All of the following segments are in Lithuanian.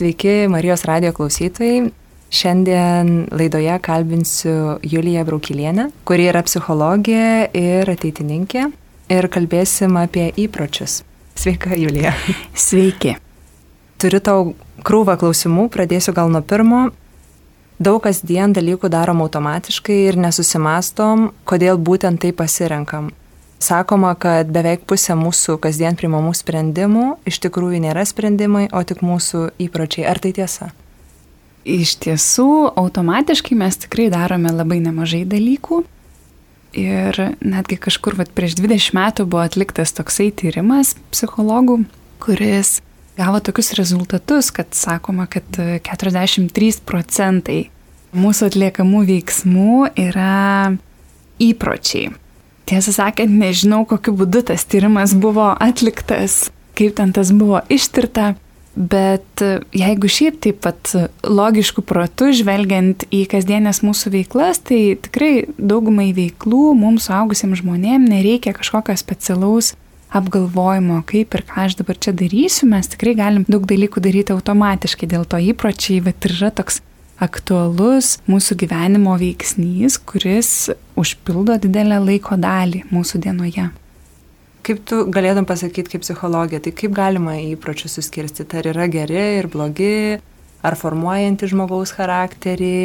Sveiki Marijos radio klausytojai. Šiandien laidoje kalbinsiu Juliją Braukilienę, kuri yra psichologė ir ateitininkė. Ir kalbėsim apie įpročius. Sveika, Julija. Sveiki. Turiu tau krūvą klausimų, pradėsiu gal nuo pirmo. Daug kasdien dalykų darom automatiškai ir nesusimastom, kodėl būtent tai pasirenkam. Sakoma, kad beveik pusė mūsų kasdien primamų sprendimų iš tikrųjų nėra sprendimai, o tik mūsų įpročiai. Ar tai tiesa? Iš tiesų, automatiškai mes tikrai darome labai nemažai dalykų. Ir netgi kažkur vat, prieš 20 metų buvo atliktas toksai tyrimas psichologų, kuris gavo tokius rezultatus, kad sakoma, kad 43 procentai mūsų atliekamų veiksmų yra įpročiai. Tiesą sakant, nežinau, kokiu būdu tas tyrimas buvo atliktas, kaip ten tas buvo ištirta, Bet e, jeigu šiaip taip pat logiškų protų žvelgiant į kasdienės mūsų veiklas, tai tikrai daugumai veiklų mums suaugusiems žmonėms nereikia kažkokio specialaus apgalvojimo, kaip ir ką aš dabar čia darysiu, mes tikrai galim daug dalykų daryti automatiškai, dėl to įpročiai, bet ir yra toks aktualus mūsų gyvenimo veiksnys, kuris užpildo didelę laiko dalį mūsų dienoje. Kaip tu galėtum pasakyti kaip psichologija, tai kaip galima įpročius suskirstyti, ar yra geri ir blogi, ar formuojanti žmogaus charakterį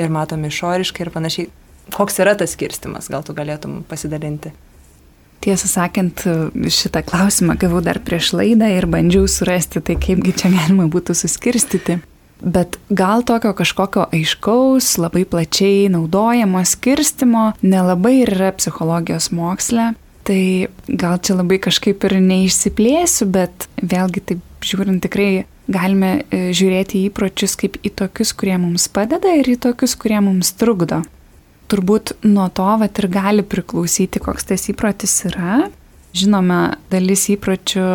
ir matomi išoriškai ir panašiai. Koks yra tas skirstimas, gal tu galėtum pasidalinti? Tiesą sakant, šitą klausimą gavau dar prieš laidą ir bandžiau surasti, tai kaipgi čia galima būtų suskirstyti. Bet gal tokio kažkokio aiškaus, labai plačiai naudojamo skirstimo nelabai ir yra psichologijos moksle. Tai gal čia labai kažkaip ir neišsiplėsiu, bet vėlgi taip žiūrint tikrai galime e, žiūrėti įpročius kaip į tokius, kurie mums padeda ir į tokius, kurie mums trukdo. Turbūt nuo to vat ir gali priklausyti, koks tas įprotis yra. Žinoma, dalis įpročių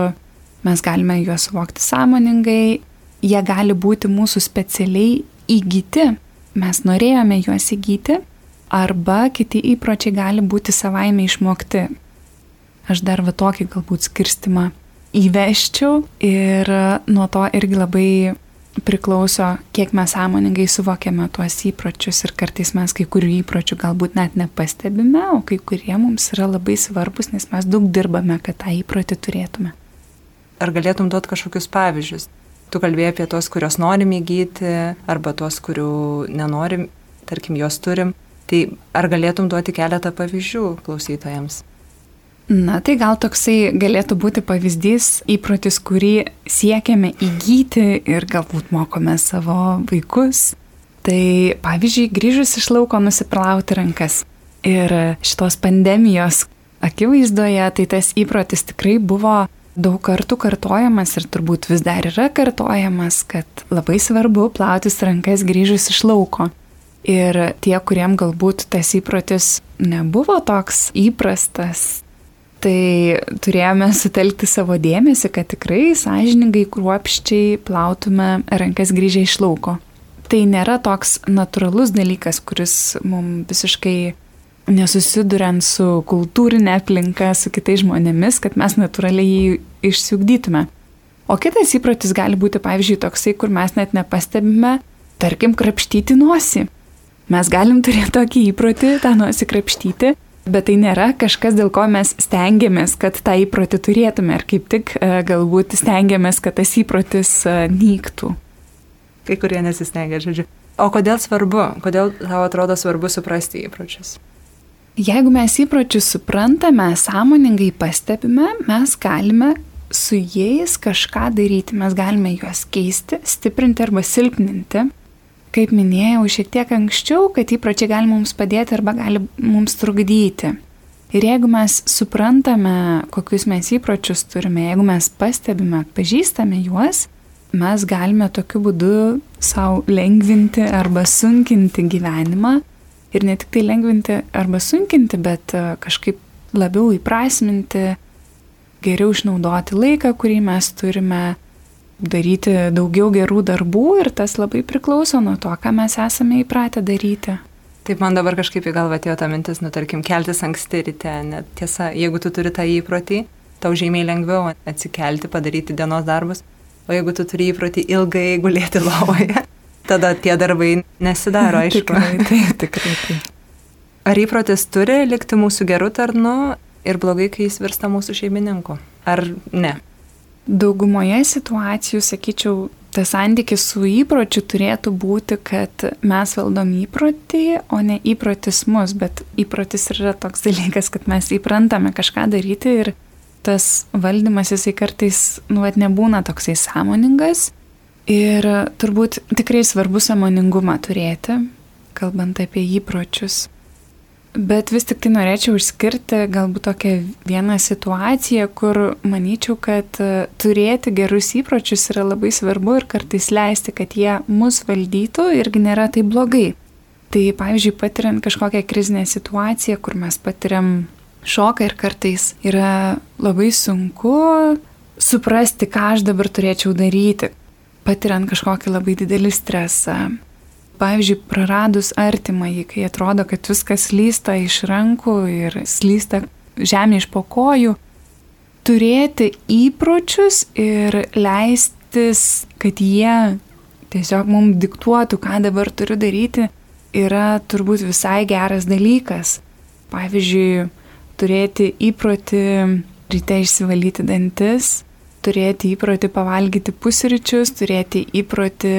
mes galime juos suvokti sąmoningai, jie gali būti mūsų specialiai įgyti, mes norėjome juos įgyti, arba kiti įpročiai gali būti savaime išmokti aš dar va tokį galbūt skirstimą įveščiau ir nuo to irgi labai priklauso, kiek mes sąmoningai suvokiame tuos įpročius ir kartais mes kai kurių įpročių galbūt net nepastebime, o kai kurie mums yra labai svarbus, nes mes daug dirbame, kad tą įprotį turėtume. Ar galėtum duoti kažkokius pavyzdžius? Tu kalbėjai apie tos, kurios norim įgyti, arba tos, kurių nenorim, tarkim, juos turim. Tai ar galėtum duoti keletą pavyzdžių klausytojams? Na, tai gal toksai galėtų būti pavyzdys, įprotis, kurį siekiame įgyti ir galbūt mokome savo vaikus. Tai pavyzdžiui, grįžus iš lauko nusiplauti rankas. Ir šitos pandemijos akivaizdoje, tai tas įprotis tikrai buvo daug kartų kartojamas ir turbūt vis dar yra kartojamas, kad labai svarbu plautis rankas grįžus iš lauko. Ir tie, kuriem galbūt tas įprotis nebuvo toks įprastas, tai turėjome sutelkti savo dėmesį, kad tikrai sąžiningai, kruopščiai plautume rankas grįžę iš lauko. Tai nėra toks natūralus dalykas, kuris mums visiškai nesusiduriant su kultūrinė aplinka, su kitais žmonėmis, kad mes natūraliai jį išsiugdytume. O kitas įprotis gali būti, pavyzdžiui, toksai, kur mes net nepastebime, tarkim, krapštyti nosį. Mes galim turėti tokį įprotį, tą nosį krapštyti, Bet tai nėra kažkas, dėl ko mes stengiamės, kad tą įprotį turėtume ir kaip tik e, galbūt stengiamės, kad tas įprotis e, nyktų. Kai kurie nesistengia, žodžiu. O kodėl svarbu, kodėl tau atrodo svarbu suprasti įpročius? Jeigu mes įpročius suprantame, sąmoningai pastebime, mes galime su jais kažką daryti, mes galime juos keisti, stiprinti arba silpninti kaip minėjau šiek tiek anksčiau, kad įpročiai gali mums padėti arba gali mums trukdyti. Ir jeigu mes suprantame, kokius mes įpročius turime, jeigu mes pastebime, pažįstame juos, mes galime tokiu būdu savo lengvinti arba sunkinti gyvenimą. Ir ne tik tai lengvinti arba sunkinti, bet e, kažkaip labiau įprasminti, geriau išnaudoti laiką, kurį mes turime, daryti daugiau gerų darbų ir tas labai priklauso nuo to, ką mes esame įpratę daryti. Taip man dabar kažkaip į galvą atėjo ta mintis, nu tarkim, keltis anksti ryte, net tiesa, jeigu tu turi tą įprotį, tau žymiai lengviau atsikelti, padaryti dienos darbus. O jeigu tu turi įprotį ilgai gulėti lovoje, tada tie darbai nesidaro, aišku. tikrai, taip, tikrai. Taip. Ar įprotis turi likti mūsų gerų tarnu ir blogai, kai jis virsta mūsų šeimininku? Ar ne? Daugumoje situacijų, sakyčiau, tas santykis su įpročiu turėtų būti, kad mes valdom įprotį, o ne įprotis mus, bet įprotis yra toks dalykas, kad mes įprantame kažką daryti ir tas valdymas jisai kartais, nu, at nebūna toksai sąmoningas ir turbūt tikrai svarbu sąmoningumą turėti, kalbant apie įpročius. Bet vis tik tai norėčiau išskirti galbūt tokią vieną situaciją, kur manyčiau, kad e, turėti gerus įpročius yra labai svarbu ir kartais leisti, kad jie mus valdytų irgi nėra tai blogai. Tai pavyzdžiui, patiriant kažkokią krizinę situaciją, kur mes patiriam šoką ir kartais yra labai sunku suprasti, ką aš dabar turėčiau daryti, patiriant kažkokį labai didelį stresą, Pavyzdžiui, praradus artimąjį, kai atrodo, kad viskas slysta iš rankų ir slysta žemė iš pokojų, turėti įpročius ir leistis, kad jie tiesiog mums diktuotų, ką dabar turiu daryti, yra turbūt visai geras dalykas. Pavyzdžiui, turėti įprotį ryte išsivalyti dantis, turėti įprotį pavalgyti pusryčius, turėti įprotį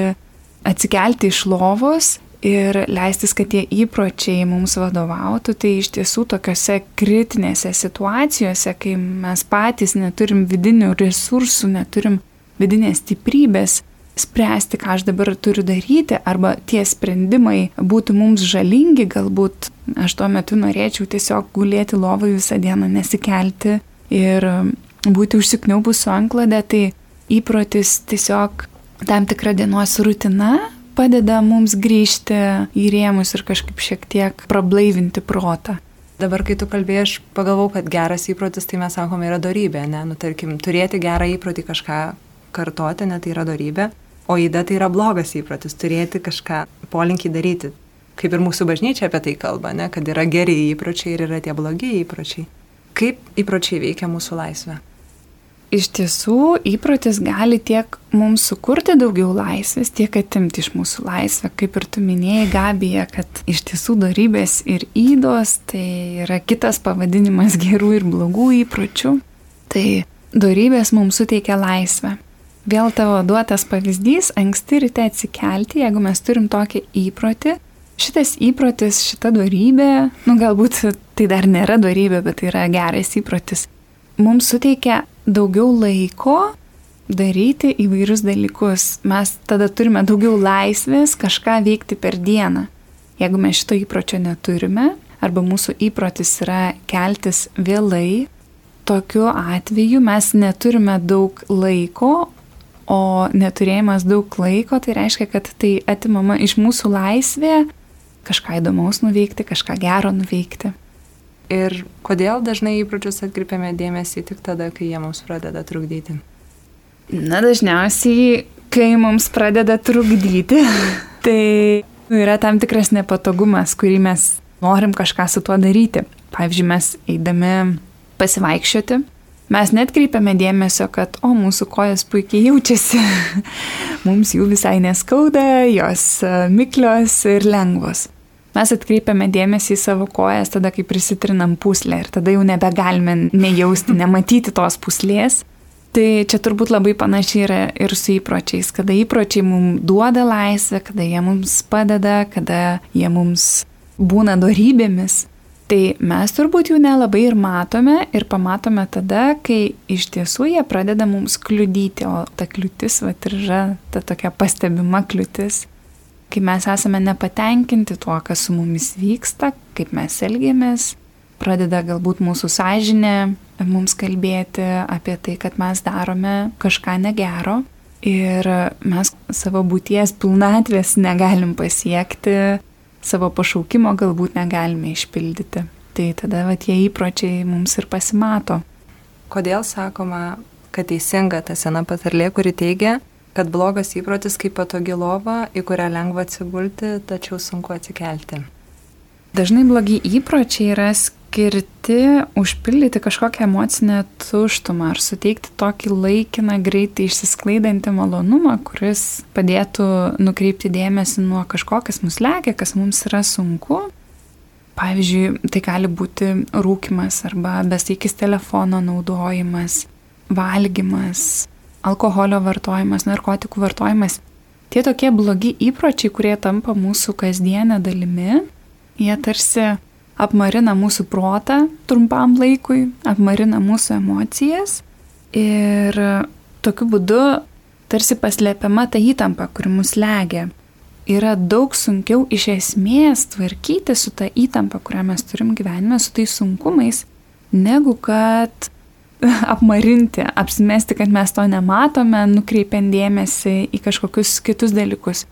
atsikelti iš lovos ir leistis, kad tie įpročiai mums vadovautų, tai iš tiesų tokiuose kritinėse situacijose, kai mes patys neturim vidinių resursų, neturim vidinės stiprybės, spręsti, ką aš dabar turiu daryti, arba tie sprendimai būtų mums žalingi, galbūt aš tuo metu norėčiau tiesiog gulėti lovai visą dieną, nesikelti ir būti užsikniaubus su anklade, tai įprotis tiesiog tam tikra dienos rutina padeda mums grįžti į rėmus ir kažkaip šiek tiek prablaivinti protą. Dabar, kai tu kalbėjai, aš pagalvojau, kad geras įprotis, tai mes sakome, yra darybė, ne? Nu, tarkim, turėti gerą įprotį kažką kartoti, ne, tai yra darybė, o įda tai yra blogas įprotis, turėti kažką polinkį daryti. Kaip ir mūsų bažnyčia apie tai kalba, ne, kad yra geri įpročiai ir yra tie blogi įpročiai. Kaip įpročiai veikia mūsų laisvę? Iš tiesų įprotis gali tiek mums sukurti daugiau laisvės, tiek atimti iš mūsų laisvę. Kaip ir tu minėjai, Gabija, kad iš tiesų darybės ir įdos tai yra kitas pavadinimas gerų ir blogų įpročių. Tai darybės mums suteikia laisvę. Vėl tavo duotas pavyzdys - anksti ryte atsikelti, jeigu mes turim tokį įprotį. Šitas įprotis, šita darybė, nu galbūt tai dar nėra darybė, bet tai yra geras įprotis, mums suteikia daugiau laiko daryti įvairius dalykus. Mes tada turime daugiau laisvės kažką veikti per dieną. Jeigu mes šito įpročio neturime, arba mūsų įprotis yra keltis vėlai, tokiu atveju mes neturime daug laiko, o neturėjimas daug laiko tai reiškia, kad tai atimama iš mūsų laisvė kažką įdomaus nuveikti, kažką gero nuveikti. Ir kodėl dažnai įpročius atkreipiame dėmesį tik tada, kai jie mums pradeda trukdyti? Na, dažniausiai, kai mums pradeda trukdyti, tai yra tam tikras nepatogumas, kurį mes norim kažką su tuo daryti. Pavyzdžiui, mes eidami pasivaikščioti, mes net kreipiame dėmesio, kad, o, mūsų kojas puikiai jaučiasi, mums jų visai neskauda, jos miklios ir lengvos mes atkreipiame dėmesį į savo kojas tada, kai prisitrinam puslę ir tada jau nebegalime nejausti, nematyti tos puslės. Tai čia turbūt labai panašiai yra ir su įpročiais, kada įpročiai mums duoda laisvę, kada jie mums padeda, kada jie mums būna darybėmis. Tai mes turbūt jų nelabai ir matome ir pamatome tada, kai iš tiesų jie pradeda mums kliudyti, o ta kliūtis va ir yra ta tokia pastebima kliūtis kai mes esame nepatenkinti tuo, kas su mumis vyksta, kaip mes elgiamės, pradeda galbūt mūsų sąžinė mums kalbėti apie tai, kad mes darome kažką negero ir mes savo būties pilnatvės negalim pasiekti, savo pašaukimo galbūt negalime išpildyti. Tai tada va, tie įpročiai mums ir pasimato. Kodėl sakoma, kad teisinga ta sena patarlė, kuri teigia, kad blogas įprotis kaip patogi lova, į kurią lengva atsigulti, tačiau sunku atsikelti. Dažnai blogi įpročiai yra skirti užpildyti kažkokią emocinę tuštumą ar suteikti tokį laikiną, greitai išsisklaidantį malonumą, kuris padėtų nukreipti dėmesį nuo kažko, kas mus lekia, kas mums yra sunku. Pavyzdžiui, tai gali būti rūkimas arba besaikis telefono naudojimas, valgymas, alkoholio vartojimas, narkotikų vartojimas. Tie tokie blogi įpročiai, kurie tampa mūsų kasdienę dalimi, jie tarsi apmarina mūsų protą trumpam laikui, apmarina mūsų emocijas ir tokiu būdu tarsi paslėpiama ta įtampa, kuri mus legia. Yra daug sunkiau iš esmės tvarkyti su ta įtampa, kurią mes turim gyvenime, su tais sunkumais, negu kad apmarinti, apsimesti, kad mes to nematome, nukreipiant dėmesį į kažkokius kitus dalykus.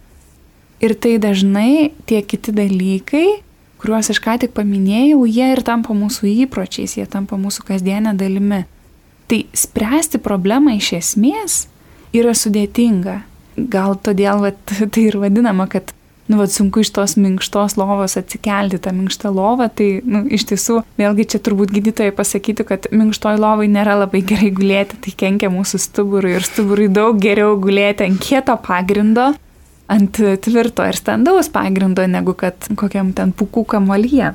Ir tai dažnai tie kiti dalykai, kuriuos aš ką tik paminėjau, jie ir tampa mūsų įpročiais, jie tampa mūsų kasdienę dalimi. Tai spręsti problemą iš esmės yra sudėtinga. Gal todėl vat, tai ir vadinama, kad nu, vat, sunku iš tos minkštos lovos atsikelti tą minkštą lovą, tai nu, iš tiesų, vėlgi čia turbūt gydytojai pasakytų, kad minkštoj lovai nėra labai gerai gulėti, tai kenkia mūsų stuburui ir stuburui daug geriau gulėti ant kieto pagrindo, ant tvirto ir standaus pagrindo, negu kad kokiam ten pukų kamolyje.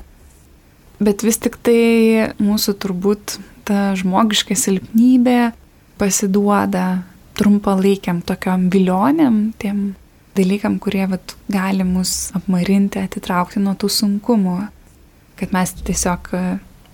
Bet vis tik tai mūsų turbūt ta žmogiška silpnybė pasiduoda trumpalaikiam tokiam vilionėm, tiem dalykam, kurie vat, gali mus apmarinti, atitraukti nuo tų sunkumų, kad mes tiesiog e,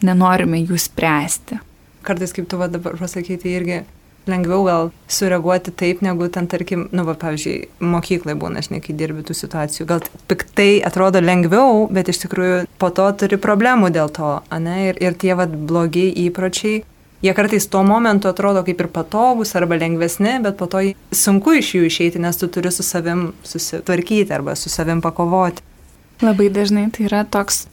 nenorime jų spręsti. Kartais, kaip tu va dabar pasakyti, irgi lengviau gal sureaguoti taip, negu ten, tarkim, nu, va, pavyzdžiui, mokyklai būna, aš ne kai dirbi tų situacijų. Gal piktai atrodo lengviau, bet iš tikrųjų po to turi problemų dėl to, ne? Ir, ir tie va blogi įpročiai Jie kartais tuo momentu atrodo kaip ir patogus arba lengvesni, bet po to sunku iš jų išeiti, nes tu turi su savim susitvarkyti arba su savim pakovoti. Labai dažnai tai yra toks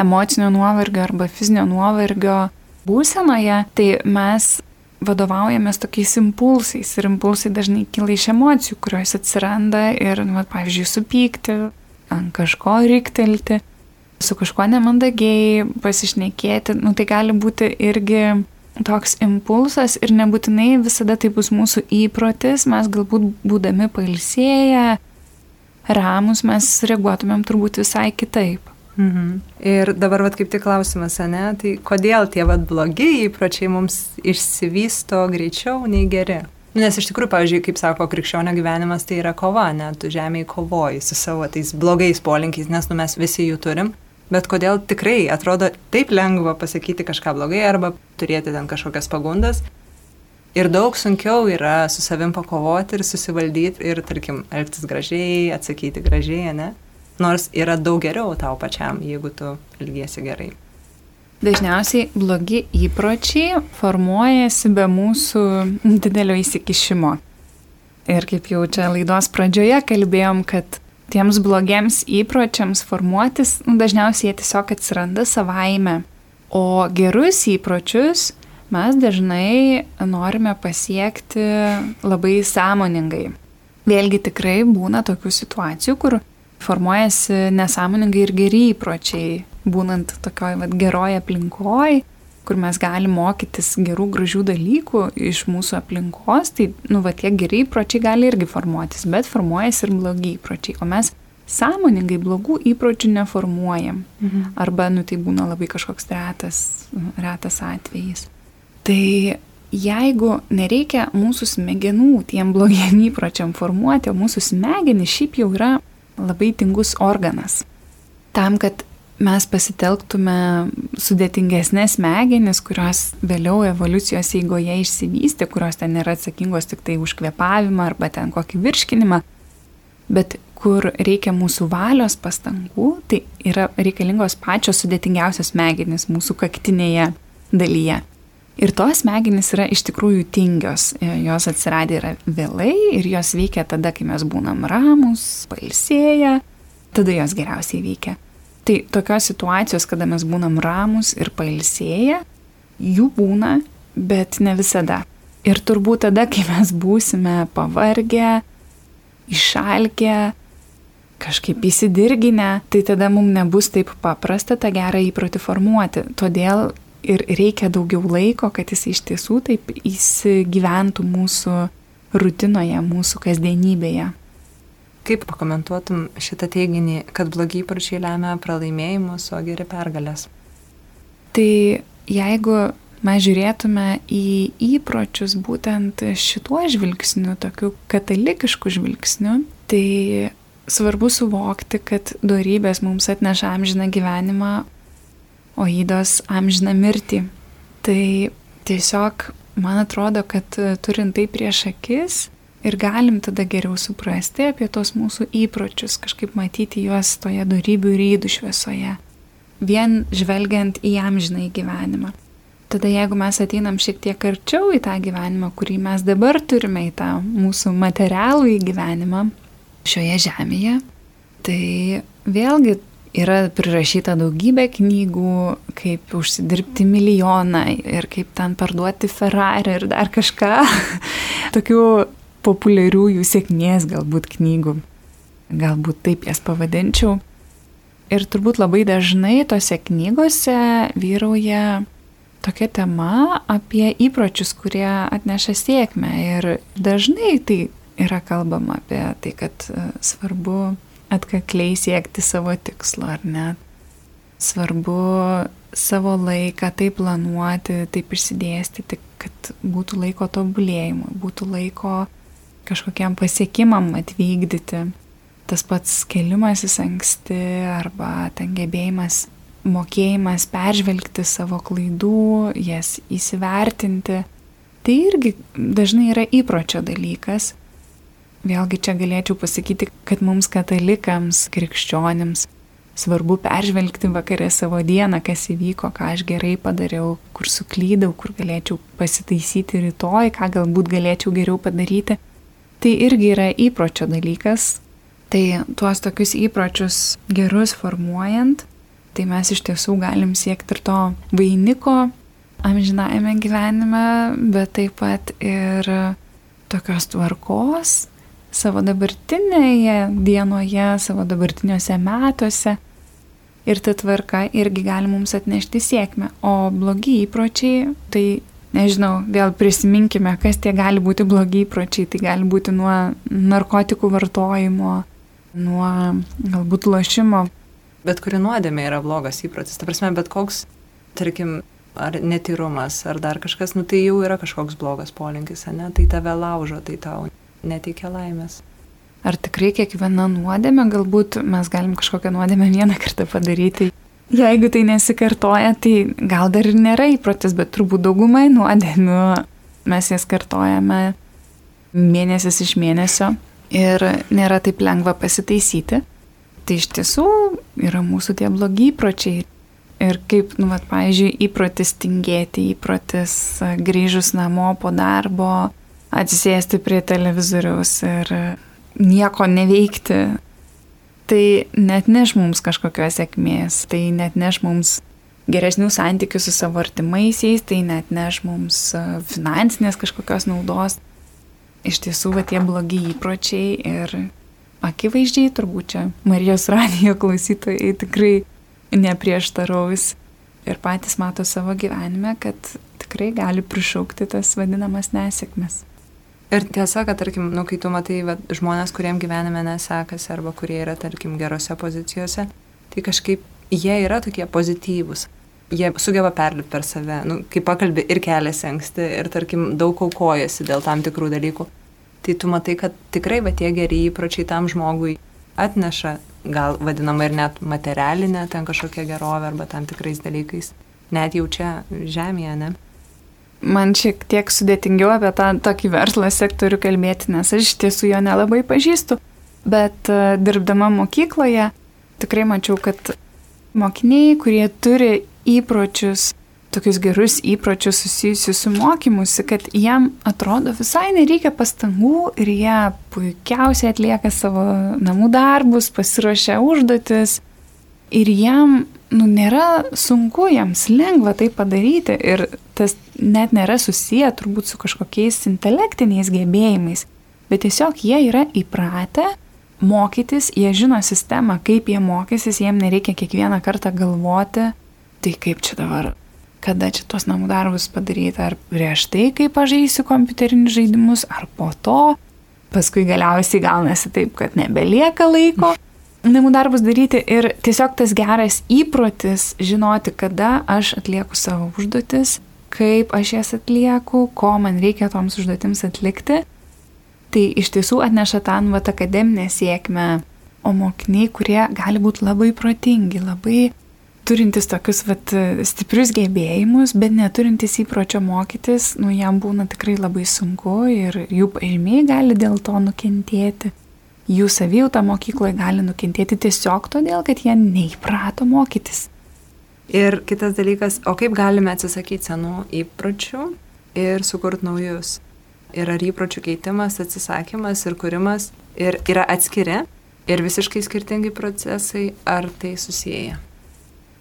emocinio nuovargio arba fizinio nuovargio būsenoje, tai mes vadovaujamės tokiais impulsais ir impulsai dažnai kyla iš emocijų, kurios atsiranda ir, nu, pavyzdžiui, supykti, ant kažko riktelti, su kažkuo nemandagiai pasišnekėti, nu, tai gali būti irgi toks impulsas ir nebūtinai visada tai bus mūsų įprotis, mes galbūt būdami pailsėję, ramus, mes reaguotumėm turbūt visai kitaip. Mhm. Ir dabar vat kaip tik klausimas, ne, tai kodėl tie vat blogi įpročiai mums išsivysto greičiau nei geri? Nes iš tikrųjų, pavyzdžiui, kaip sako krikščionio gyvenimas, tai yra kova, ne, tu žemėje kovoji su savo tais blogais polinkiais, nes nu, mes visi jų turim bet kodėl tikrai atrodo taip lengva pasakyti kažką blogai arba turėti ten kažkokias pagundas. Ir daug sunkiau yra su savim pakovoti ir susivaldyti ir, tarkim, elgtis gražiai, atsakyti gražiai, ne? Nors yra daug geriau tau pačiam, jeigu tu elgiesi gerai. Dažniausiai blogi įpročiai formuojasi be mūsų didelio įsikišimo. Ir kaip jau čia laidos pradžioje kalbėjom, kad tiems blogiems įpročiams formuotis, nu, dažniausiai jie tiesiog atsiranda savaime. O gerus įpročius mes dažnai norime pasiekti labai sąmoningai. Vėlgi tikrai būna tokių situacijų, kur formuojasi nesąmoningai ir geri įpročiai, būnant tokioj vat, geroj aplinkoj, kur mes galim mokytis gerų, gražių dalykų iš mūsų aplinkos, tai, nu, va, tie geri įpročiai gali irgi formuotis, bet formuojasi ir blogi įpročiai, o mes sąmoningai blogų įpročių neformuojam. Mhm. Arba, nu, tai būna labai kažkoks retas, retas atvejis. Tai jeigu nereikia mūsų smegenų tiem blogiem įpročiam formuoti, o mūsų smegenys šiaip jau yra labai tingus organas. Tam, kad mes pasitelktume sudėtingesnės smegenis, kurios vėliau evoliucijos eigoje išsivystė, kurios ten nėra atsakingos tik tai už kvepavimą arba ten kokį virškinimą, bet kur reikia mūsų valios pastangų, tai yra reikalingos pačios sudėtingiausios smegenys mūsų kaktinėje dalyje. Ir tos smegenys yra iš tikrųjų tingios, jos atsiradę yra vėlai ir jos veikia tada, kai mes būnam ramus, pailsėję, tada jos geriausiai veikia. Tai tokios situacijos, kada mes būnam ramus ir pailsėję, jų būna, bet ne visada. Ir turbūt tada, kai mes būsime pavargę, išalkę, kažkaip įsidirginę, tai tada mums nebus taip paprasta tą gerą įprotį formuoti. Todėl ir reikia daugiau laiko, kad jis iš tiesų taip įsigyventų mūsų rutinoje, mūsų kasdienybėje. Kaip pakomentuotum šitą teiginį, kad blogi įpročiai lemia pralaimėjimus, o geri pergalės? Tai jeigu mes žiūrėtume į įpročius būtent šituo žvilgsniu, tokiu katalikišku žvilgsniu, tai svarbu suvokti, kad darybės mums atneša amžiną gyvenimą, o įdos amžiną mirtį. Tai tiesiog man atrodo, kad turint tai prieš akis ir galim tada geriau suprasti apie tos mūsų įpročius, kažkaip matyti juos toje darybių ir įdų šviesoje, vien žvelgiant į amžinai gyvenimą tada jeigu mes ateinam šiek tiek arčiau į tą gyvenimą, kurį mes dabar turime, į tą mūsų materialų į gyvenimą šioje žemėje, tai vėlgi yra prirašyta daugybė knygų, kaip užsidirbti milijoną ir kaip ten parduoti Ferrari ir dar kažką. Tokių populiariųjų sėkmės galbūt knygų. Galbūt taip jas pavadinčiau. Ir turbūt labai dažnai tose knygose vyrauja tokia tema apie įpročius, kurie atneša sėkmę. Ir dažnai tai yra kalbama apie tai, kad e, svarbu atkakliai siekti savo tikslo, ar ne? Svarbu savo laiką taip planuoti, taip išsidėstyti, kad būtų laiko tobulėjimui, būtų laiko kažkokiam pasiekimam atvykdyti. Tas pats kelimasis anksti arba ten gebėjimas mokėjimas peržvelgti savo klaidų, jas įsivertinti, tai irgi dažnai yra įpročio dalykas. Vėlgi čia galėčiau pasakyti, kad mums katalikams, krikščionims svarbu peržvelgti vakarę savo dieną, kas įvyko, ką aš gerai padariau, kur suklydau, kur galėčiau pasitaisyti rytoj, ką galbūt galėčiau geriau padaryti. Tai irgi yra įpročio dalykas. Tai tuos tokius įpročius gerus formuojant, tai mes iš tiesų galim siekti ir to vainiko amžinajame gyvenime, bet taip pat ir tokios tvarkos savo dabartinėje dienoje, savo dabartiniuose metuose. Ir ta tvarka irgi gali mums atnešti sėkmę. O blogi įpročiai, tai nežinau, vėl prisiminkime, kas tie gali būti blogi įpročiai. Tai gali būti nuo narkotikų vartojimo, nuo galbūt lošimo bet kuri nuodėmė yra blogas įprotis. Ta prasme, bet koks, tarkim, ar netyrumas, ar dar kažkas, nu tai jau yra kažkoks blogas polinkis, ne? Tai tave laužo, tai tau neteikia laimės. Ar tikrai kiekviena nuodėmė, galbūt mes galim kažkokią nuodėmę vieną kartą padaryti. Jeigu tai nesikartoja, tai gal dar ir nėra įprotis, bet turbūt daugumai nuodėmių mes jas kartojame mėnesis iš mėnesio ir nėra taip lengva pasitaisyti. Tai iš tiesų yra mūsų tie blogi įpročiai. Ir kaip, nu, vat, pavyzdžiui, įprotis tingėti, įprotis grįžus namo po darbo, atsisėsti prie televizoriaus ir nieko neveikti, tai net neš mums kažkokios sėkmės, tai net neš mums geresnių santykių su savo artimaisiais, tai net neš mums finansinės kažkokios naudos. Iš tiesų, va tie blogi įpročiai ir akivaizdžiai turbūt čia Marijos radijo klausytojai tikrai neprieštaraus ir patys mato savo gyvenime, kad tikrai gali prišaukti tas vadinamas nesėkmes. Ir tiesa, kad, tarkim, nu, kai tu matai va, žmonės, kuriem gyvenime nesekasi arba kurie yra, tarkim, gerose pozicijose, tai kažkaip jie yra tokie pozityvūs. Jie sugeba perlipti per save, nu, kai pakalbi ir keliasi anksti, ir, tarkim, daug aukojasi dėl tam tikrų dalykų tai tu matai, kad tikrai va tie geri įpročiai tam žmogui atneša, gal vadinama ir net materialinė ten kažkokia gerovė arba tam tikrais dalykais, net jau čia žemėje, ne? Man šiek tiek sudėtingiau apie tą tokį verslo sektorių kalbėti, nes aš iš tiesų jo nelabai pažįstu, bet uh, dirbdama mokykloje tikrai mačiau, kad mokiniai, kurie turi įpročius tokius gerus įpročius susijusius su mokymusi, kad jam atrodo visai nereikia pastangų ir jie puikiausiai atlieka savo namų darbus, pasiruošia užduotis. Ir jam nu, nėra sunku, jiems lengva tai padaryti ir tas net nėra susiję turbūt su kažkokiais intelektiniais gebėjimais, bet tiesiog jie yra įpratę mokytis, jie žino sistemą, kaip jie mokysis, jiem nereikia kiekvieną kartą galvoti, tai kaip čia dabar, kada čia tuos namų darbus padaryti, ar prieš tai, kai pažaisiu kompiuterinius žaidimus, ar po to. Paskui galiausiai gaunasi taip, kad nebelieka laiko namų darbus daryti ir tiesiog tas geras įprotis žinoti, kada aš atlieku savo užduotis, kaip aš jas atlieku, ko man reikia toms užduotims atlikti tai iš tiesų atneša tą vat akademinę sėkmę, o mokiniai, kurie gali būti labai protingi, labai turintis tokius vat, stiprius gebėjimus, bet neturintis įpročio mokytis, nu jam būna tikrai labai sunku ir jų pažymiai gali dėl to nukentėti. Jų savijauta mokykloje gali nukentėti tiesiog todėl, kad jie neįprato mokytis. Ir kitas dalykas, o kaip galime atsisakyti senų įpročių ir sukurti naujus? ir ar įpročių keitimas, atsisakymas ir kūrimas ir yra atskiri ir visiškai skirtingi procesai, ar tai susiję?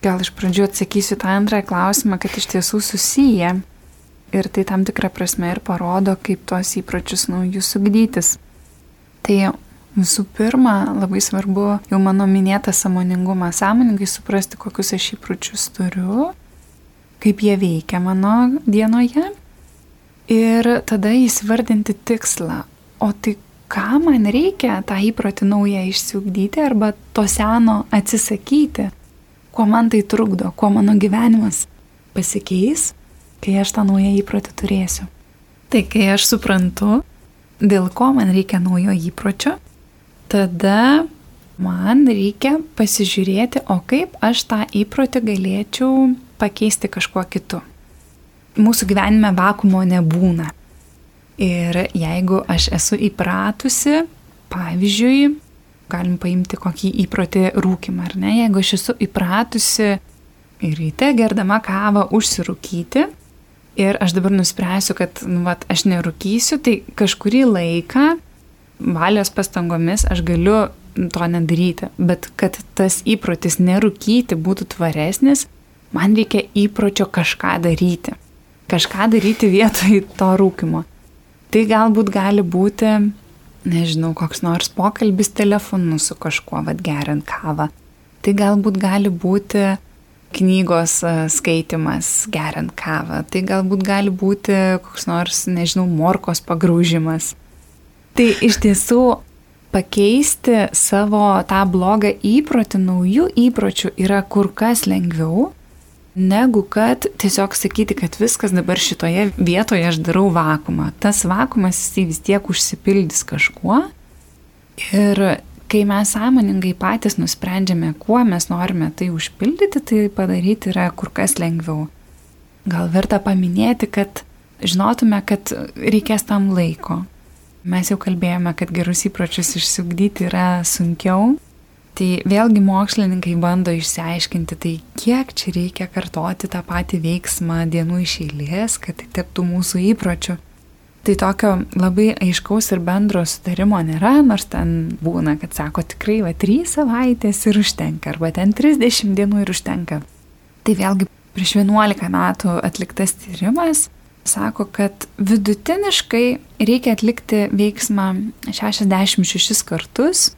Gal iš pradžių atsakysiu tą antrąją klausimą, kad iš tiesų susiję ir tai tam tikrą prasme ir parodo, kaip tuos įpročius naujus sugdytis. Tai visų pirma, labai svarbu jau mano minėtas samoningumas, sąmoningai suprasti, kokius aš įpročius turiu, kaip jie veikia mano dienoje ir tada įsivardinti tikslą. O tai ką man reikia tą įprotį naują išsiugdyti arba to seno atsisakyti, kuo man tai trukdo, kuo mano gyvenimas pasikeis, kai aš tą naują įprotį turėsiu. Tai kai aš suprantu, dėl ko man reikia naujo įpročio, tada man reikia pasižiūrėti, o kaip aš tą įprotį galėčiau pakeisti kažkuo kitu mūsų gyvenime vakumo nebūna. Ir jeigu aš esu įpratusi, pavyzdžiui, galim paimti kokį įprotį rūkimą, ar ne, jeigu aš esu įpratusi ryte gerdama kavą užsirūkyti ir aš dabar nuspręsiu, kad nu, vat, aš nerūkysiu, tai kažkurį laiką valios pastangomis aš galiu to nedaryti, bet kad tas įprotis nerūkyti būtų tvaresnis, man reikia įpročio kažką daryti kažką daryti vietoj to rūkimo. Tai galbūt gali būti, nežinau, koks nors pokalbis telefonu su kažkuo, vad geriant kavą. Tai galbūt gali būti knygos e, skaitimas geriant kavą. Tai galbūt gali būti koks nors, nežinau, morkos pagraužimas. Tai iš tiesų pakeisti savo tą blogą įprotį naujų įpročių yra kur kas lengviau, negu kad tiesiog sakyti, kad viskas dabar šitoje vietoje aš darau vakumą. Tas vakumas jisai vis tiek užsipildys kažkuo. Ir kai mes sąmoningai patys nusprendžiame, kuo mes norime tai užpildyti, tai padaryti yra kur kas lengviau. Gal verta paminėti, kad žinotume, kad reikės tam laiko. Mes jau kalbėjome, kad gerus įpročius išsiugdyti yra sunkiau, Tai vėlgi mokslininkai bando išsiaiškinti, tai kiek čia reikia kartoti tą patį veiksmą dienų iš eilės, kad tai taptų mūsų įpročiu. Tai tokio labai aiškaus ir bendro sutarimo nėra, nors ten būna, kad sako tikrai va 3 savaitės ir užtenka, arba ten 30 dienų ir užtenka. Tai vėlgi prieš 11 metų atliktas tyrimas sako, kad vidutiniškai reikia atlikti veiksmą 66 kartus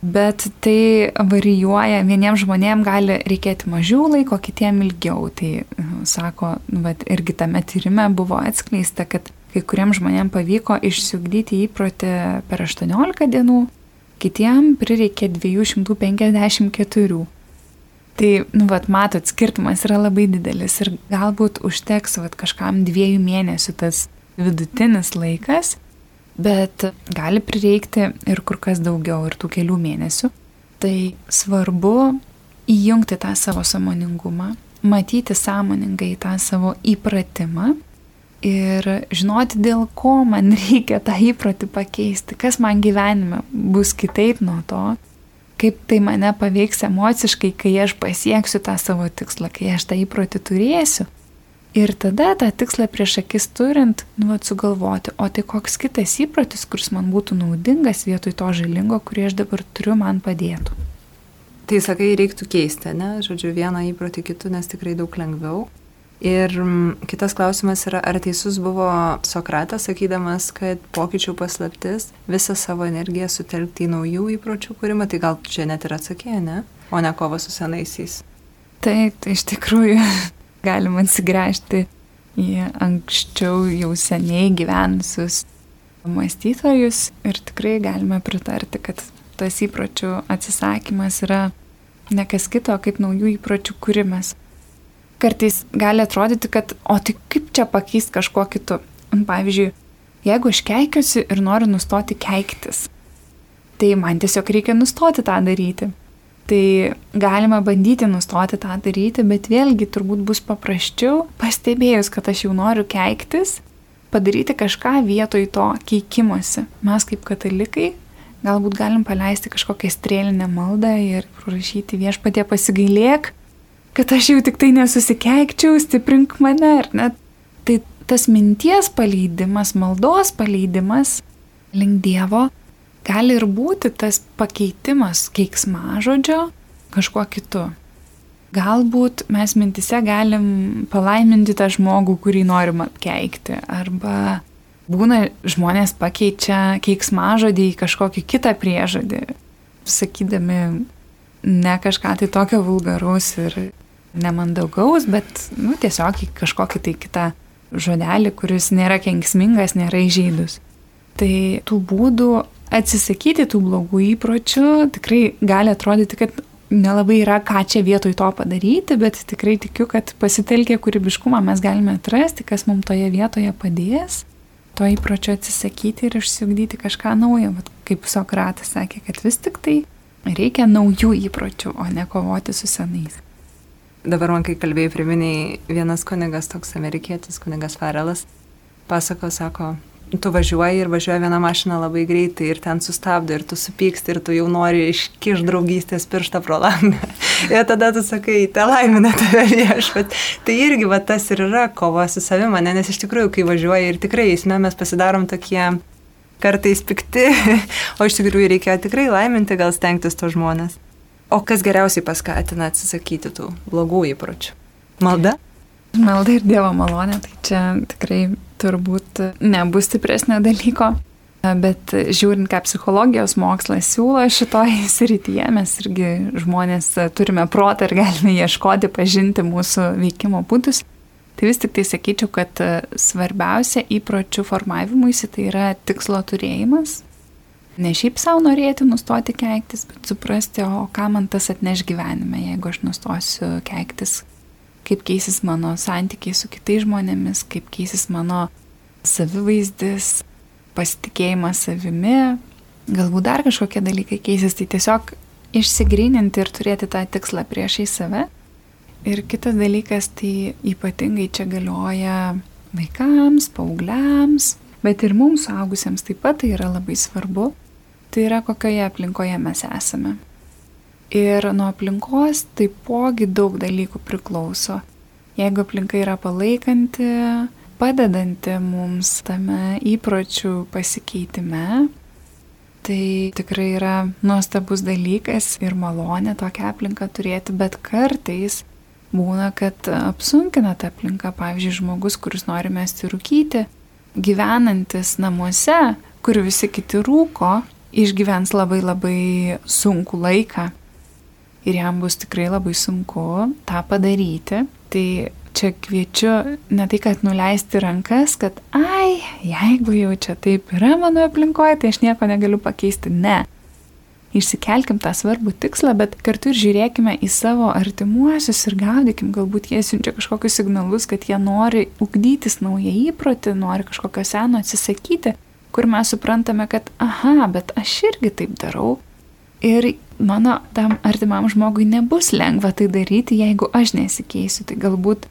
Bet tai varijuoja, vieniems žmonėms gali reikėti mažiau laiko, kitiems ilgiau. Tai sako, nu, bet irgi tame tyrime buvo atskleista, kad kai kuriems žmonėms pavyko išsiugdyti įprotį per 18 dienų, kitiems prireikė 254. Tai, nu, vat, matot, skirtumas yra labai didelis ir galbūt užteks, vat, kažkam dviejų mėnesių tas vidutinis laikas bet gali prireikti ir kur kas daugiau, ir tų kelių mėnesių. Tai svarbu įjungti tą savo samoningumą, matyti sąmoningai tą savo įpratimą ir žinoti, dėl ko man reikia tą įprotį pakeisti, kas man gyvenime bus kitaip nuo to, kaip tai mane paveiks emociškai, kai aš pasieksiu tą savo tikslą, kai aš tą įprotį turėsiu. Ir tada tą tikslą prieš akis turint, nu, vat, sugalvoti, o tai koks kitas įprotis, kuris man būtų naudingas vietoj to žalingo, kurį aš dabar turiu, man padėtų. Tai sakai, reiktų keisti, ne? Žodžiu, vieną įprotį kitų, nes tikrai daug lengviau. Ir kitas klausimas yra, ar teisus buvo Sokratas, sakydamas, kad pokyčių paslaptis visą savo energiją sutelkti į naujų įpročių kūrimą, tai gal čia net ir atsakė, ne? O ne kova su senaisiais. Taip, tai iš tikrųjų galima atsigręžti į anksčiau jau seniai gyvenusius mąstytojus ir tikrai galime pritarti, kad tas įpročių atsisakymas yra ne kas kito, kaip naujų įpročių kūrimas kartais gali atrodyti, kad, o tai kaip čia pakeisti kažkuo kitu. Pavyzdžiui, jeigu aš keikiuosi ir noriu nustoti keiktis, tai man tiesiog reikia nustoti tą daryti. Tai galima bandyti nustoti tą daryti, bet vėlgi turbūt bus paprasčiau, pastebėjus, kad aš jau noriu keiktis, padaryti kažką vietoj to keikimosi. Mes kaip katalikai galbūt galim paleisti kažkokią strėlinę maldą ir prašyti viešpatie pasigailėk, kad aš jau tik tai nesusikeikčiau, stiprink mane, ar ne? Tai tas minties paleidimas, maldos paleidimas link Dievo gali ir būti tas pakeitimas keiksmažodžio kažkuo kitu. Galbūt mes mintise galim palaiminti tą žmogų, kurį norim apkeikti, arba būna žmonės pakeičia keiksmažodį į kažkokį kitą priežodį, sakydami ne kažką tai tokio vulgaraus ir nemandaugaus, bet nu, tiesiog į kažkokį tai kitą žodelį, kuris nėra kenksmingas, nėra įžeidus. Tai tų būdų atsisakyti tų blogų įpročių tikrai gali atrodyti, kad nelabai yra ką čia vietoj to padaryti, bet tikrai tikiu, kad pasitelkę kūrybiškumą mes galime atrasti, kas mums toje vietoje padės to įpročio atsisakyti ir išsiugdyti kažką naujo. Bet kaip Sokratas sakė, kad vis tik tai reikia naujų įpročių, o ne kovoti su senais. Dabar man, kai kalbėjai, priminiai vienas kunigas, toks amerikietis, kunigas Farelas, pasako, sako, tu važiuoji ir važiuoja viena mašina labai greitai ir ten sustabdo ir tu supyksti ir tu jau nori iškiš draugystės pirštą pro langą. ir tada tu sakai, te laimina tave viešpat. Tai irgi va tas ir yra kova su savimi, ne? nes iš tikrųjų, kai važiuoji ir tikrai eisme mes pasidarom tokie kartais pikti, o iš tikrųjų reikia tikrai laiminti, gal stengtis to žmonės. O kas geriausiai paskatina atsisakyti tų blogų įpročių? Malda? Malda ir Dievo malonė, tai čia tikrai turbūt nebus stipresnio dalyko. Bet žiūrint, ką psichologijos mokslas siūlo šitoje srityje, mes irgi žmonės turime protą ir galime ieškoti, pažinti mūsų veikimo būdus. Tai vis tik tai sakyčiau, kad svarbiausia įpročių formavimuisi tai yra tikslo turėjimas, ne šiaip savo norėti nustoti keiktis, bet suprasti, o ką man tas atneš gyvenime, jeigu aš nustosiu keiktis, kaip keisis mano santykiai su kitais žmonėmis, kaip keisis mano savivaizdis, pasitikėjimas savimi, galbūt dar kažkokie dalykai keisis, tai tiesiog išsigryninti ir turėti tą tikslą priešai save. Ir kitas dalykas, tai ypatingai čia galioja vaikams, paaugliams, bet ir mums suaugusiems taip pat tai yra labai svarbu tai yra kokioje aplinkoje mes esame. Ir nuo aplinkos taipogi daug dalykų priklauso. Jeigu aplinka yra palaikanti, padedanti mums tame įpročių pasikeitime, tai tikrai yra nuostabus dalykas ir malonė tokią aplinką turėti, bet kartais būna, kad apsunkina tą aplinką, pavyzdžiui, žmogus, kuris nori mesti rūkyti, gyvenantis namuose, kur visi kiti rūko, išgyvens labai labai sunku laiką ir jam bus tikrai labai sunku tą padaryti. Tai čia kviečiu ne tai, kad nuleisti rankas, kad ai, jeigu jau čia taip yra mano aplinkoje, tai aš nieko negaliu pakeisti. Ne. Išsikelkim tą svarbų tikslą, bet kartu ir žiūrėkime į savo artimuosius ir gaudykim, galbūt jie siunčia kažkokius signalus, kad jie nori ugdytis naują įprotį, nori kažkokio seno atsisakyti kur mes suprantame, kad, aha, bet aš irgi taip darau. Ir mano tam artimam žmogui nebus lengva tai daryti, jeigu aš nesikeisiu. Tai galbūt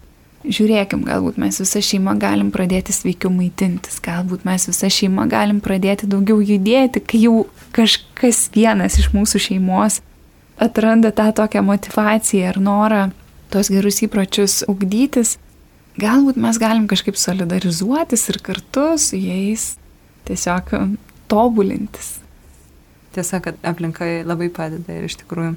žiūrėkim, galbūt mes visą šeimą galim pradėti sveikiau maitintis, galbūt mes visą šeimą galim pradėti daugiau judėti, kai jau kažkas vienas iš mūsų šeimos atranda tą tokią motivaciją ir norą tos gerus įpročius ugdytis. Galbūt mes galim kažkaip solidarizuotis ir kartu su jais tiesiog tobulintis. Tiesa, kad aplinka labai padeda ir iš tikrųjų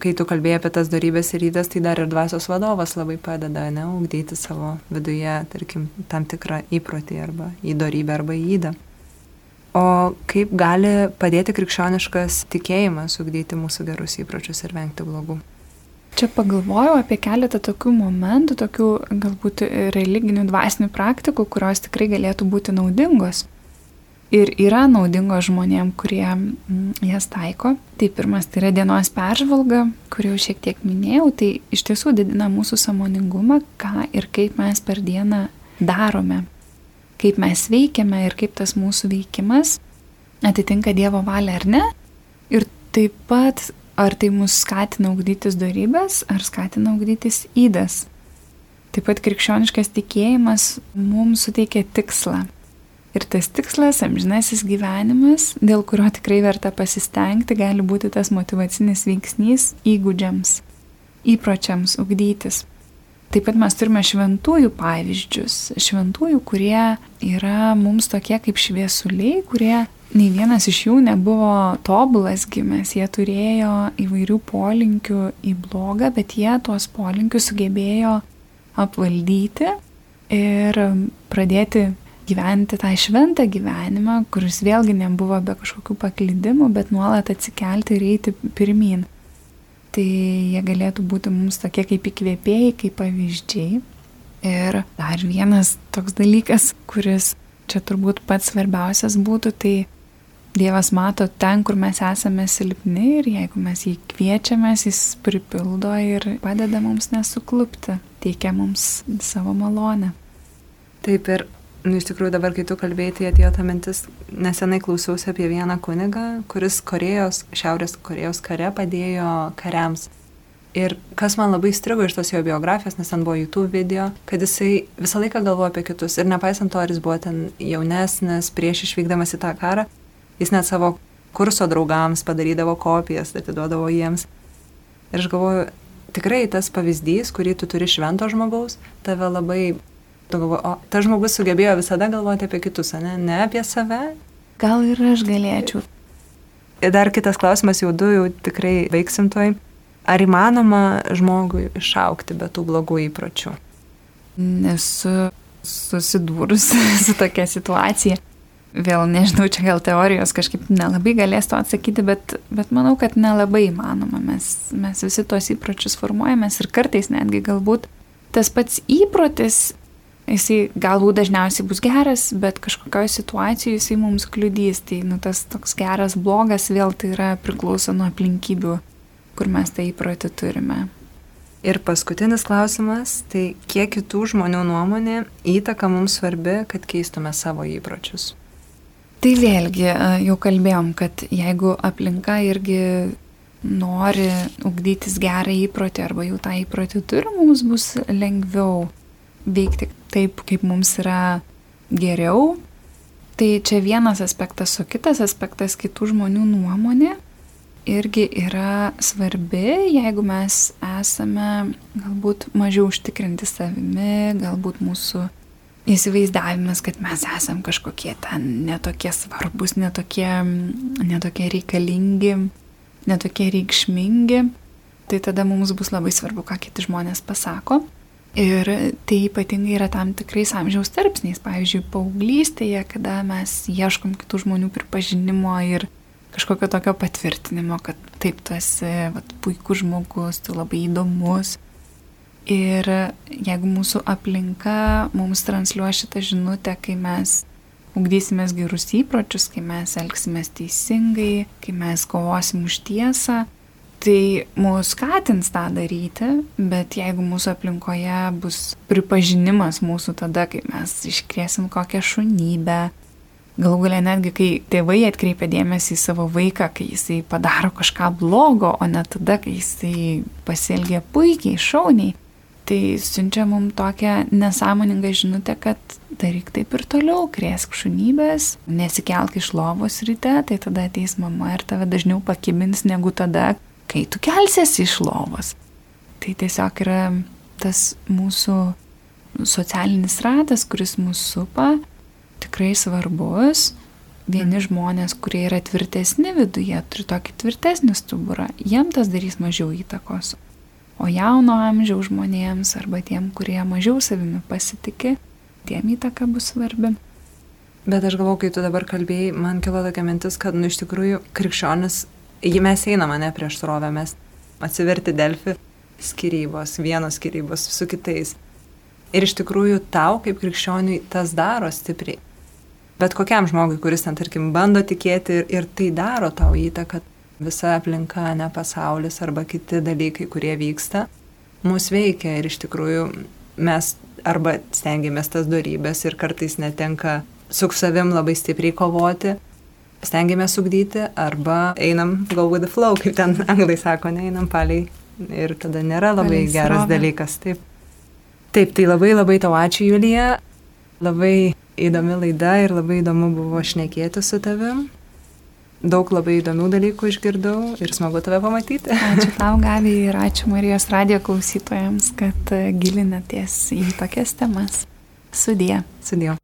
kai tu kalbėjai apie tas darybės ir rydas, tai dar ir dvasios vadovas labai padeda, ne, ugdyti savo viduje, tarkim, tam tikrą įprotį arba įdarybę arba įdą. O kaip gali padėti krikščioniškas tikėjimas ugdyti mūsų gerus įpročius ir vengti blogų? Čia pagalvojau apie keletą tokių momentų, tokių galbūt religinių dvasinių praktikų, kurios tikrai galėtų būti naudingos ir yra naudingos žmonėm, kurie mm, jas taiko. Tai pirmas tai yra dienos peržvalga, kurį jau šiek tiek minėjau, tai iš tiesų didina mūsų samoningumą, ką ir kaip mes per dieną darome, kaip mes veikiame ir kaip tas mūsų veikimas atitinka Dievo valią ar ne. Ir taip pat, ar tai mus skatina ugdytis darybės, ar skatina ugdytis įdas. Taip pat krikščioniškas tikėjimas mums suteikia tikslą Ir tas tikslas, amžinasis gyvenimas, dėl kurio tikrai verta pasistengti, gali būti tas motivacinis veiksnys įgūdžiams, įpročiams ugdytis. Taip pat mes turime šventųjų pavyzdžius, šventųjų, kurie yra mums tokie kaip šviesuliai, kurie nei vienas iš jų nebuvo tobulas gimęs, jie turėjo įvairių polinkių į blogą, bet jie tuos polinkius sugebėjo apvaldyti ir pradėti gyventi tą šventą gyvenimą, kuris vėlgi nebuvo be kažkokių paklydimų, bet nuolat atsikelti ir eiti pirmin. Tai jie galėtų būti mums tokie kaip įkvėpėjai, kaip pavyzdžiai. Ir dar vienas toks dalykas, kuris čia turbūt pats svarbiausias būtų, tai Dievas mato ten, kur mes esame silpni ir jeigu mes jį kviečiame, jis pripildo ir padeda mums nesuklupti, teikia mums savo malonę. Taip ir Nu, iš tikrųjų dabar, kai tu kalbėjai, tai atėjo ta mintis, nesenai klausiausi apie vieną kunigą, kuris Korejos, Šiaurės Korejos kare padėjo kariams. Ir kas man labai strigo iš tos jo biografijos, nes ten buvo YouTube video, kad jisai visą laiką galvojo apie kitus. Ir nepaisant to, ar jis buvo ten jaunesnis, prieš išvykdamas į tą karą, jis net savo kurso draugams padarydavo kopijas, atiduodavo jiems. Ir aš galvoju, tikrai tas pavyzdys, kurį tu turi švento žmogaus, tave labai Tu galvoji, o tas žmogus sugebėjo visada galvoti apie kitus, ne, ne apie save? Gal ir aš galėčiau. Ir dar kitas klausimas, jau du, jau tikrai veiksim toj. Ar įmanoma žmogui išaukti be tų blogų įpročių? Nesu susidūrusi su tokia situacija. Vėl nežinau, čia gal teorijos kažkaip nelabai galės to atsakyti, bet, bet manau, kad nelabai įmanoma. Mes, mes visi tos įpročius formuojamės ir kartais netgi galbūt tas pats įprotis jisai galbūt dažniausiai bus geras, bet kažkokioje situacijoje jisai mums kliudys. Tai nu, tas toks geras, blogas vėl tai yra priklauso nuo aplinkybių, kur mes tą įprotį turime. Ir paskutinis klausimas, tai kiek kitų žmonių nuomonė įtaka mums svarbi, kad keistume savo įpročius? Tai vėlgi, jau kalbėjom, kad jeigu aplinka irgi nori ugdytis gerą įprotį arba jau tą įprotį turi, mums bus lengviau veikti taip, kaip mums yra geriau. Tai čia vienas aspektas, o kitas aspektas kitų žmonių nuomonė irgi yra svarbi, jeigu mes esame galbūt mažiau užtikrinti savimi, galbūt mūsų įsivaizdavimas, kad mes esam kažkokie ten netokie svarbus, netokie, netokie reikalingi, netokie reikšmingi, tai tada mums bus labai svarbu, ką kiti žmonės pasako. Ir tai ypatingai yra tam tikrais amžiaus tarpsniais, pavyzdžiui, paauglystėje, kada mes ieškom kitų žmonių pripažinimo ir kažkokio tokio patvirtinimo, kad taip, tu esi vat, puikus žmogus, tu labai įdomus. Ir jeigu mūsų aplinka mums transliuoja šitą žinutę, kai mes ugdysimės gerus įpročius, kai mes elgsimės teisingai, kai mes kovosim už tiesą, tai mus skatins tą daryti, bet jeigu mūsų aplinkoje bus pripažinimas mūsų tada, kai mes iškriesim kokią šunybę, galų galę netgi, kai tėvai atkreipia dėmesį į savo vaiką, kai jisai padaro kažką blogo, o ne tada, kai jisai pasielgia puikiai, šauniai, tai siunčia mums tokią nesąmoningą žinutę, kad daryk taip ir toliau, krėsk šunybės, nesikelk iš lovos ryte, tai tada ateis mama ir tave dažniau pakibins negu tada, kai tu kelsiesi iš lovos. Tai tiesiog yra tas mūsų socialinis ratas, kuris mūsų supa, tikrai svarbus, vieni žmonės, kurie yra tvirtesni viduje, turi tokį tvirtesnį stuburą, jiem tas darys mažiau įtakos. O jauno amžiaus žmonėms arba tiem, kurie mažiau savimi pasitikė, tiem įtaka bus svarbi. Bet aš galvoju, kai tu dabar kalbėjai, man kilo tokia mintis, kad, nu, iš tikrųjų, krikščionis, jį mes einame ne prieš srovę, mes atsiverti Delfi skirybos, vienos skirybos su kitais. Ir iš tikrųjų tau, kaip krikščioniui, tas daro stipriai bet kokiam žmogui, kuris ten, tarkim, bando tikėti ir, ir tai daro tau įtaką, visa aplinka, ne pasaulis arba kiti dalykai, kurie vyksta, mus veikia ir iš tikrųjų mes arba stengiamės tas darybės ir kartais netenka su savim labai stipriai kovoti, stengiamės sugdyti arba einam go with the flow, kaip ten anglai sako, neinam paliai ir tada nėra labai Palei geras srovė. dalykas. Taip. Taip, tai labai labai tau ačiū, Julija. Labai įdomi laida ir labai įdomu buvo šnekėti su tavim. Daug labai įdomių dalykų išgirdau ir smagu tave pamatyti. Ačiū tau, Gabi, ir ačiū Marijos radio klausytojams, kad gilinatės į tokias temas. Sudie. Sudie.